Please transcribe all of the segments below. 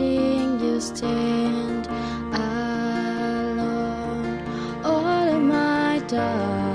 watching you stand alone. All of my dark.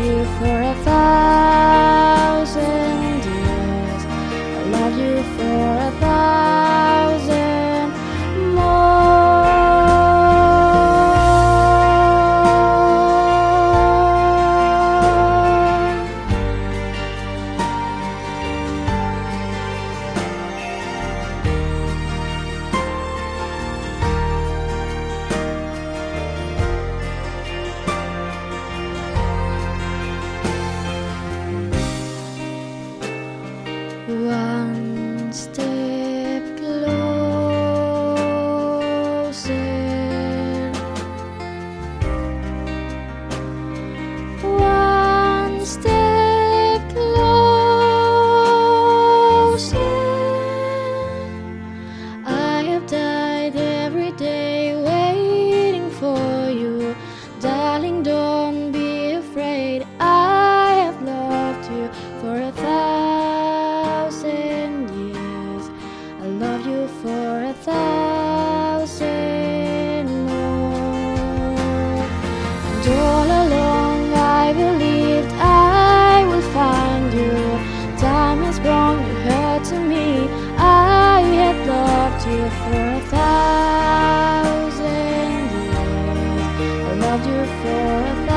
you for a have done. earth.